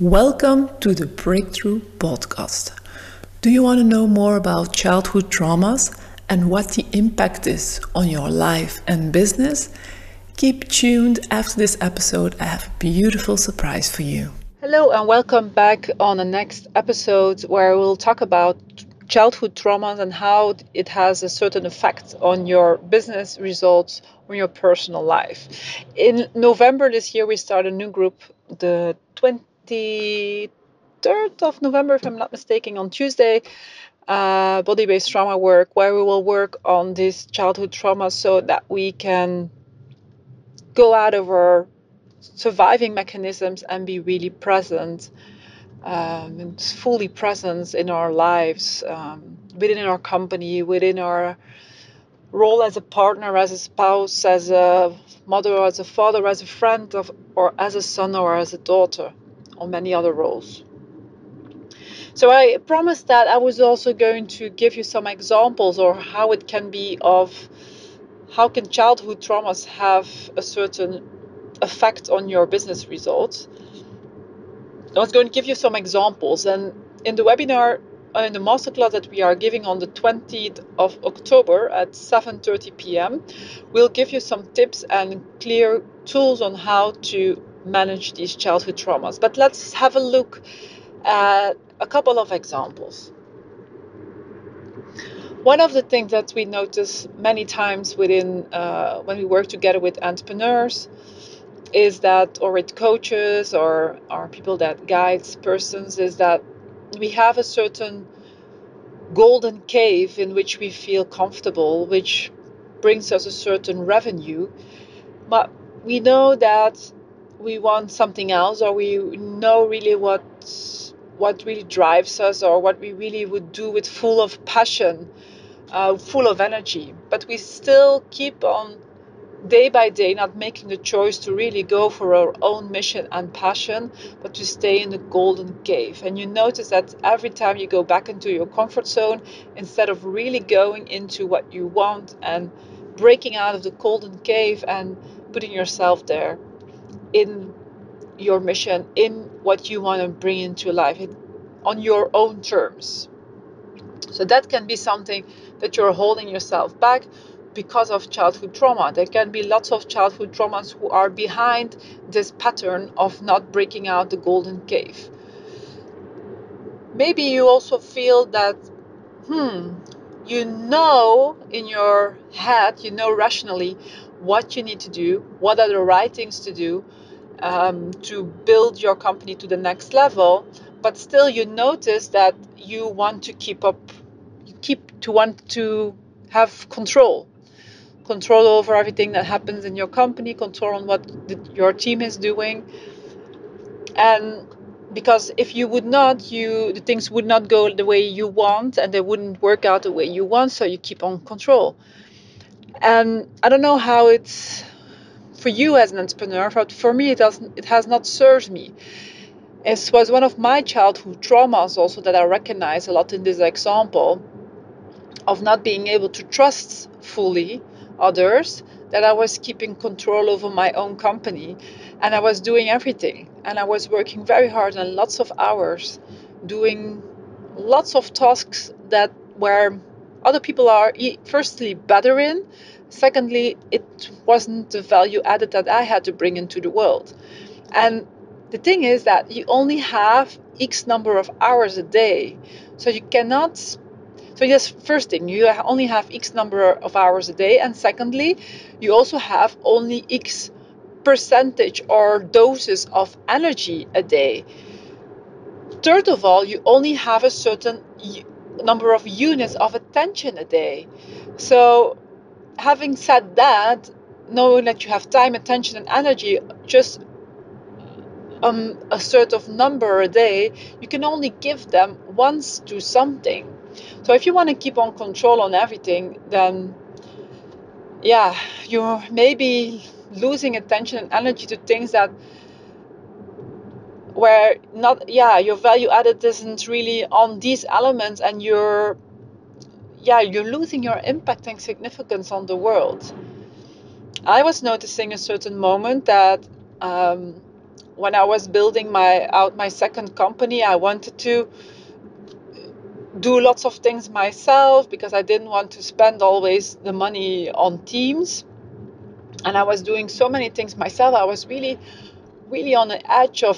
Welcome to the Breakthrough Podcast. Do you want to know more about childhood traumas and what the impact is on your life and business? Keep tuned after this episode. I have a beautiful surprise for you. Hello, and welcome back on the next episode where we'll talk about childhood traumas and how it has a certain effect on your business results or your personal life. In November this year, we start a new group, the 23rd of November, if I'm not mistaken, on Tuesday. Uh, body based trauma work, where we will work on this childhood trauma so that we can go out of our surviving mechanisms and be really present um, and fully present in our lives, um, within our company, within our role as a partner, as a spouse, as a mother, as a father, as a friend, of, or as a son or as a daughter, or many other roles. So I promised that I was also going to give you some examples or how it can be of how can childhood traumas have a certain effect on your business results I was going to give you some examples. And in the webinar, uh, in the masterclass that we are giving on the 20th of October at 7:30 p.m., we'll give you some tips and clear tools on how to manage these childhood traumas. But let's have a look at a couple of examples. One of the things that we notice many times within uh, when we work together with entrepreneurs is that, or with coaches or, or people that guides persons, is that we have a certain golden cave in which we feel comfortable, which brings us a certain revenue. But we know that we want something else, or we know really what what really drives us, or what we really would do with full of passion, uh, full of energy. But we still keep on day by day not making the choice to really go for our own mission and passion, but to stay in the golden cave. And you notice that every time you go back into your comfort zone, instead of really going into what you want and breaking out of the golden cave and putting yourself there in your mission, in what you want to bring into life, on your own terms. So that can be something that you're holding yourself back because of childhood trauma. There can be lots of childhood traumas who are behind this pattern of not breaking out the golden cave. Maybe you also feel that, hmm, you know in your head, you know rationally what you need to do, what are the right things to do um, to build your company to the next level, but still you notice that you want to keep up, you keep to want to have control control over everything that happens in your company, control on what the, your team is doing. And because if you would not, you the things would not go the way you want and they wouldn't work out the way you want, so you keep on control. And I don't know how it's for you as an entrepreneur, but for me it doesn't it has not served me. It was one of my childhood traumas also that I recognize a lot in this example of not being able to trust fully others that I was keeping control over my own company and I was doing everything and I was working very hard and lots of hours doing lots of tasks that were other people are firstly better in secondly it wasn't the value added that I had to bring into the world and the thing is that you only have x number of hours a day so you cannot so yes, first thing, you only have X number of hours a day, and secondly, you also have only X percentage or doses of energy a day. Third of all, you only have a certain number of units of attention a day. So, having said that, knowing that you have time, attention, and energy, just um, a certain number a day, you can only give them once to something. So if you want to keep on control on everything, then yeah, you may be losing attention and energy to things that where not yeah your value added isn't really on these elements and you're yeah you're losing your impact and significance on the world i was noticing a certain moment that um, when I was building my out my second company, I wanted to do lots of things myself because I didn't want to spend always the money on teams. And I was doing so many things myself. I was really, really on the edge of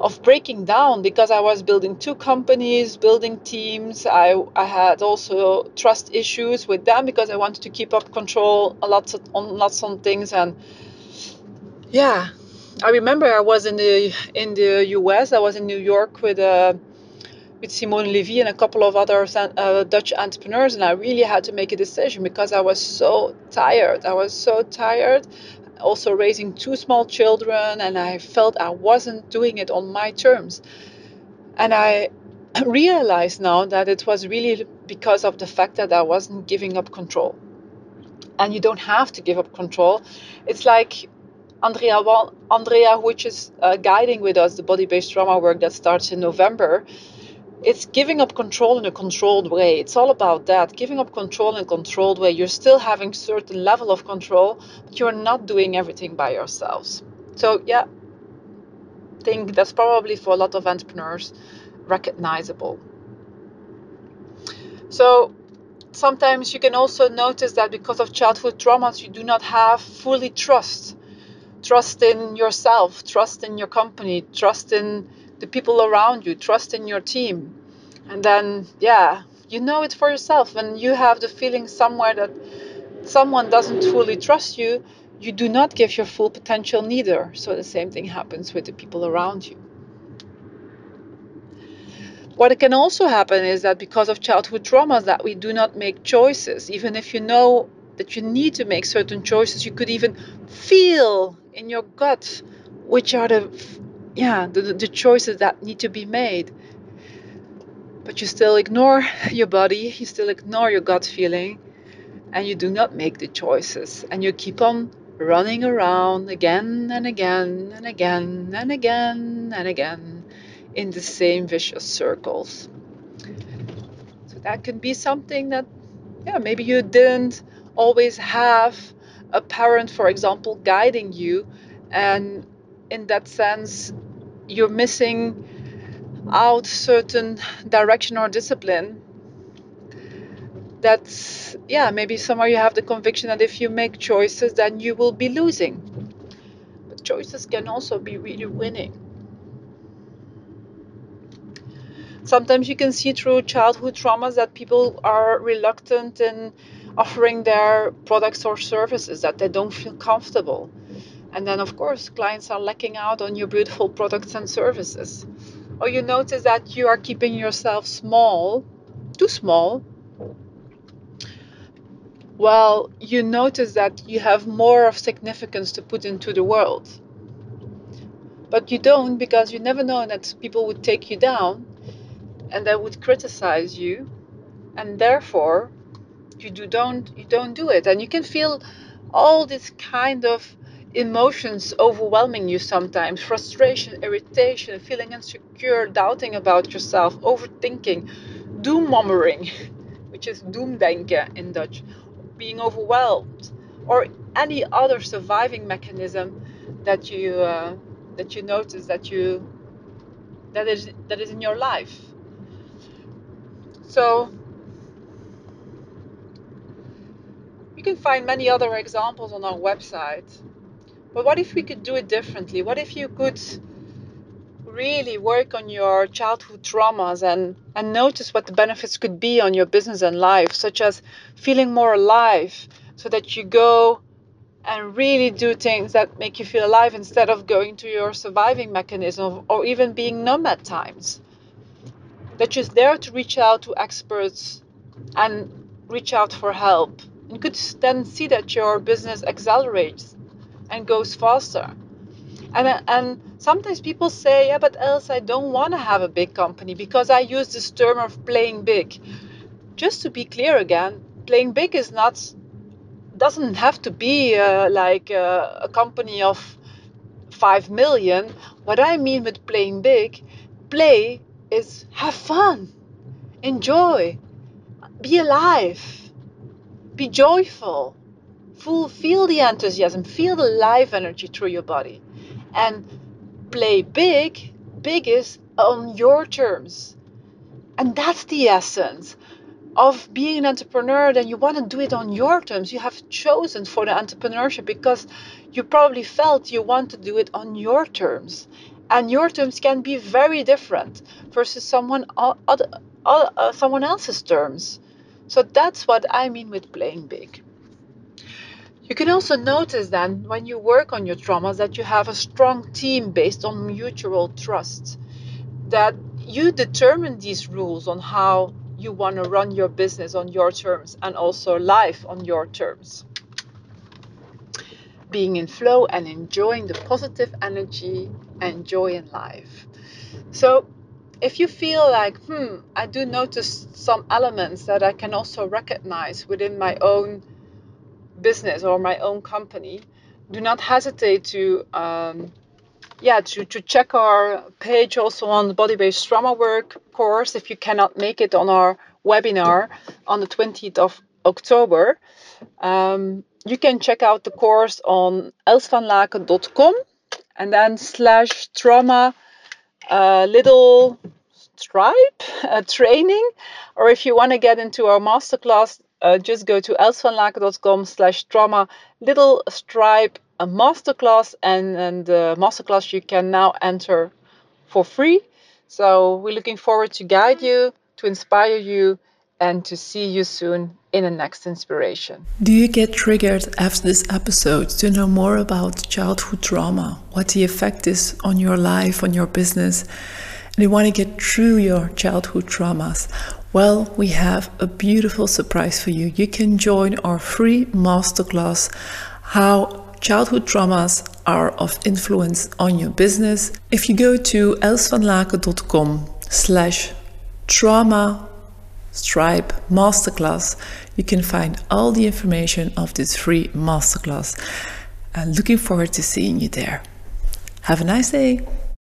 of breaking down because I was building two companies, building teams. I, I had also trust issues with them because I wanted to keep up control a lot on lots on things and yeah, I remember I was in the in the US. I was in New York with uh, with Simone Levy and a couple of other uh, Dutch entrepreneurs, and I really had to make a decision because I was so tired. I was so tired. Also raising two small children, and I felt I wasn't doing it on my terms. And I realized now that it was really because of the fact that I wasn't giving up control. And you don't have to give up control. It's like Andrea, Andrea which is uh, guiding with us the body-based trauma work that starts in November, it's giving up control in a controlled way. It's all about that. Giving up control in a controlled way. You're still having certain level of control, but you're not doing everything by yourselves. So yeah, I think that's probably for a lot of entrepreneurs recognizable. So sometimes you can also notice that because of childhood traumas, you do not have fully trust trust in yourself, trust in your company, trust in the people around you, trust in your team. And then, yeah, you know it for yourself. When you have the feeling somewhere that someone doesn't fully trust you, you do not give your full potential neither. So the same thing happens with the people around you. What can also happen is that because of childhood traumas that we do not make choices, even if you know that you need to make certain choices. You could even feel in your gut which are the yeah the, the choices that need to be made. But you still ignore your body, you still ignore your gut feeling, and you do not make the choices. And you keep on running around again and again and again and again and again in the same vicious circles. So that can be something that, yeah, maybe you didn't always have a parent, for example, guiding you. And in that sense, you're missing out certain direction or discipline. That's yeah maybe somewhere you have the conviction that if you make choices then you will be losing. But choices can also be really winning. Sometimes you can see through childhood traumas that people are reluctant in offering their products or services that they don't feel comfortable. And then, of course, clients are lacking out on your beautiful products and services. Or you notice that you are keeping yourself small, too small. Well, you notice that you have more of significance to put into the world. But you don't because you never know that people would take you down and they would criticize you. And therefore, you do don't you don't do it and you can feel all this kind of emotions overwhelming you sometimes frustration irritation feeling insecure doubting about yourself overthinking doommommering which is doemdenken in dutch being overwhelmed or any other surviving mechanism that you uh, that you notice that you that is that is in your life so You can find many other examples on our website. But what if we could do it differently? What if you could really work on your childhood traumas and, and notice what the benefits could be on your business and life, such as feeling more alive, so that you go and really do things that make you feel alive instead of going to your surviving mechanism or even being numb at times. That you're there to reach out to experts and reach out for help you could then see that your business accelerates and goes faster. And, and sometimes people say, yeah, but else I don't want to have a big company because I use this term of playing big. Just to be clear again, playing big is not doesn't have to be uh, like uh, a company of 5 million. What I mean with playing big, play is have fun, enjoy, be alive be joyful. Full, feel the enthusiasm, feel the life energy through your body. And play big, big is on your terms. And that's the essence of being an entrepreneur, then you want to do it on your terms. You have chosen for the entrepreneurship because you probably felt you want to do it on your terms. And your terms can be very different versus someone other, uh, someone else's terms. So that's what I mean with playing big. You can also notice then when you work on your traumas that you have a strong team based on mutual trust. That you determine these rules on how you want to run your business on your terms and also life on your terms. Being in flow and enjoying the positive energy and joy in life. So, if you feel like, hmm, I do notice some elements that I can also recognize within my own business or my own company, do not hesitate to um, yeah, to, to check our page also on the body based trauma work course if you cannot make it on our webinar on the 20th of October. Um, you can check out the course on elsvanlaken.com and then slash trauma uh, little stripe uh, training. Or if you want to get into our masterclass, uh, just go to elsvanlaken.com slash trauma little stripe a masterclass and, and the masterclass you can now enter for free. So we're looking forward to guide you, to inspire you, and to see you soon in the next inspiration. Do you get triggered after this episode to know more about childhood trauma, what the effect is on your life, on your business, and you want to get through your childhood traumas? Well, we have a beautiful surprise for you. You can join our free masterclass how childhood traumas are of influence on your business. If you go to elsvanlaken.com slash trauma stripe masterclass, you can find all the information of this free masterclass. And looking forward to seeing you there. Have a nice day.